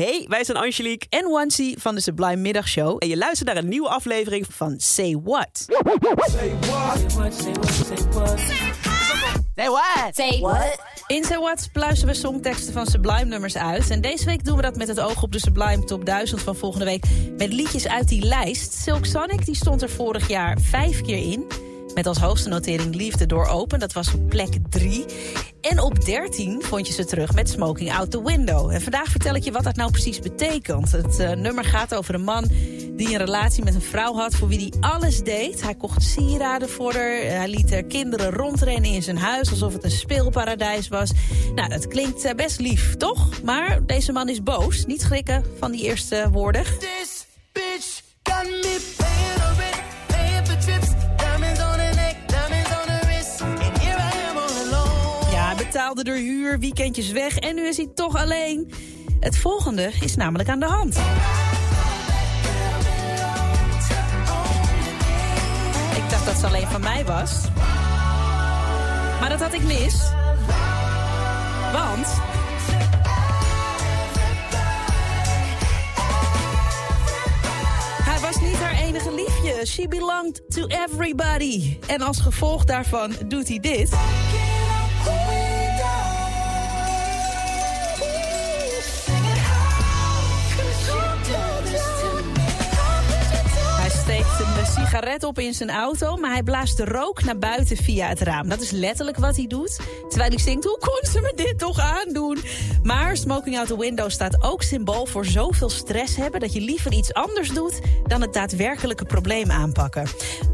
Hey, wij zijn Angelique en Wansi van de Sublime Middagshow. en je luistert naar een nieuwe aflevering van Van Say What. Say what? Say what? In Say What pluizen we songteksten van Sublime nummers uit. En deze week doen we dat met het oog op de Sublime Top 1000 van volgende week. Met liedjes uit die lijst. Silk Sonic die stond er vorig jaar vijf keer in. Met als hoogste notering Liefde door Open, dat was op plek 3. En op 13 vond je ze terug met Smoking Out the Window. En vandaag vertel ik je wat dat nou precies betekent. Het eh, nummer gaat over een man die een relatie met een vrouw had... voor wie hij alles deed. Hij kocht sieraden voor haar. Hij liet haar kinderen rondrennen in zijn huis... alsof het een speelparadijs was. Nou, dat klinkt eh, best lief, toch? Maar deze man is boos. Niet schrikken van die eerste woorden. Betaalde de huur, weekendjes weg en nu is hij toch alleen. Het volgende is namelijk aan de hand. Ik dacht dat ze alleen van mij was. Maar dat had ik mis. Want... Hij was niet haar enige liefje. She belonged to everybody. En als gevolg daarvan doet hij dit. Sigaret op in zijn auto, maar hij blaast de rook naar buiten via het raam. Dat is letterlijk wat hij doet. Terwijl hij denkt, hoe kon ze me dit toch aandoen? Maar smoking out the window staat ook symbool voor zoveel stress hebben... dat je liever iets anders doet dan het daadwerkelijke probleem aanpakken.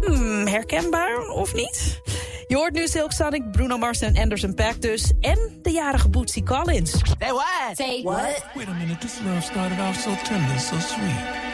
Hmm, herkenbaar of niet? Je hoort nu Silk Sonic, Bruno Mars en Anderson Paak dus... en de jarige Bootsy Collins. Say what? Say what? Wait a minute, this love started off so tender, so sweet.